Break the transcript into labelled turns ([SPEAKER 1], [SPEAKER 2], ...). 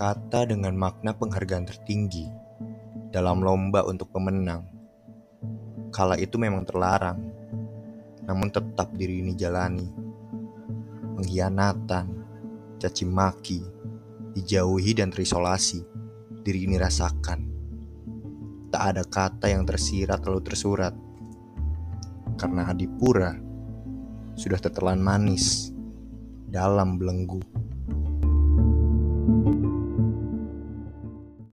[SPEAKER 1] Kata dengan makna penghargaan tertinggi dalam lomba untuk pemenang. Kala itu memang terlarang, namun tetap diri ini jalani. Pengkhianatan, caci maki, dijauhi dan terisolasi, diri ini rasakan. Tak ada kata yang tersirat lalu tersurat. Karena Adipura sudah tertelan manis dalam belenggu.